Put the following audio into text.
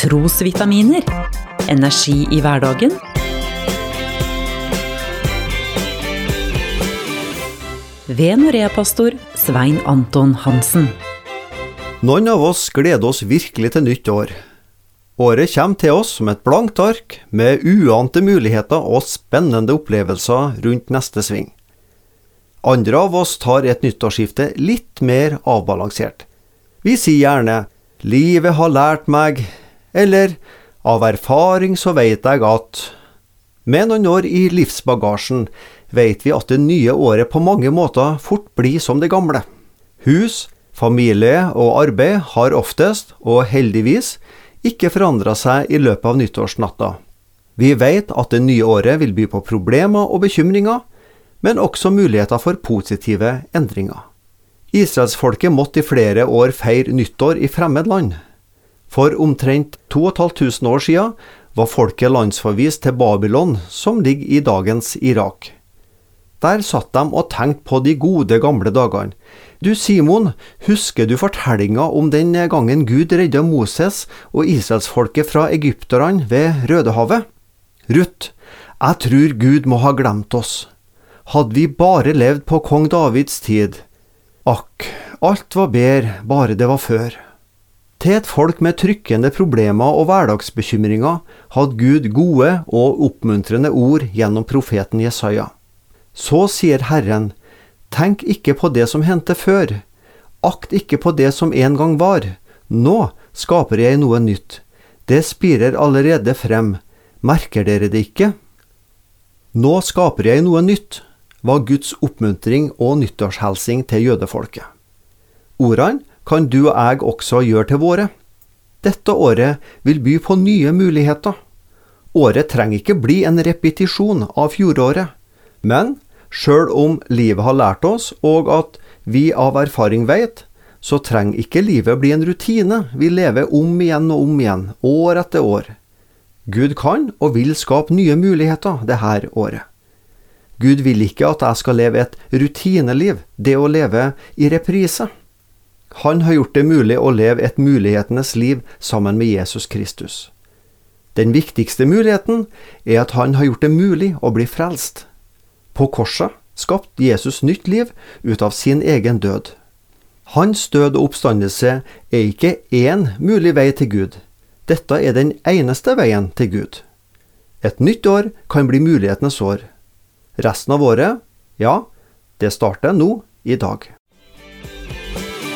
Trosvitaminer. Energi i hverdagen. Ved Norea-pastor Svein Anton Hansen. Noen av oss gleder oss virkelig til nytt år. Året kommer til oss som et blankt ark, med uante muligheter og spennende opplevelser rundt neste sving. Andre av oss tar et nyttårsskifte litt mer avbalansert. Vi sier gjerne 'livet har lært meg', eller 'av erfaring så veit jeg at'. Med noen år i livsbagasjen vet vi at det nye året på mange måter fort blir som det gamle. Hus, familie og arbeid har oftest, og heldigvis, ikke forandra seg i løpet av nyttårsnatta. Vi vet at det nye året vil by på problemer og bekymringer, men også muligheter for positive endringer. Israelsfolket måtte i flere år feire nyttår i fremmed land. For omtrent 2500 år siden var folket landsforvist til Babylon, som ligger i dagens Irak. Der satt de og tenkte på de gode, gamle dagene. Du Simon, husker du fortellinga om den gangen Gud redda Moses og israelsfolket fra egypterne ved Rødehavet? Ruth, jeg tror Gud må ha glemt oss. Hadde vi bare levd på kong Davids tid. Akk, alt var bedre bare det var før. Til et folk med trykkende problemer og hverdagsbekymringer hadde Gud gode og oppmuntrende ord gjennom profeten Jesaja. Så sier Herren, tenk ikke på det som hendte før, akt ikke på det som en gang var, nå skaper jeg noe nytt, det spirer allerede frem, merker dere det ikke? Nå skaper jeg noe nytt, var Guds oppmuntring og nyttårshelsing til jødefolket. Ordene kan du og jeg også gjøre til våre. Dette året vil by på nye muligheter. Året trenger ikke bli en repetisjon av fjoråret, men sjøl om livet har lært oss, og at vi av erfaring vet, så trenger ikke livet bli en rutine vi lever om igjen og om igjen, år etter år. Gud kan og vil skape nye muligheter det her året. Gud vil ikke at jeg skal leve et rutineliv, det å leve i reprise. Han har gjort det mulig å leve et mulighetenes liv sammen med Jesus Kristus. Den viktigste muligheten er at han har gjort det mulig å bli frelst. På korset skapte Jesus nytt liv ut av sin egen død. Hans død og oppstandelse er ikke én mulig vei til Gud. Dette er den eneste veien til Gud. Et nytt år kan bli mulighetenes år. Resten av året, ja, det starter nå i dag.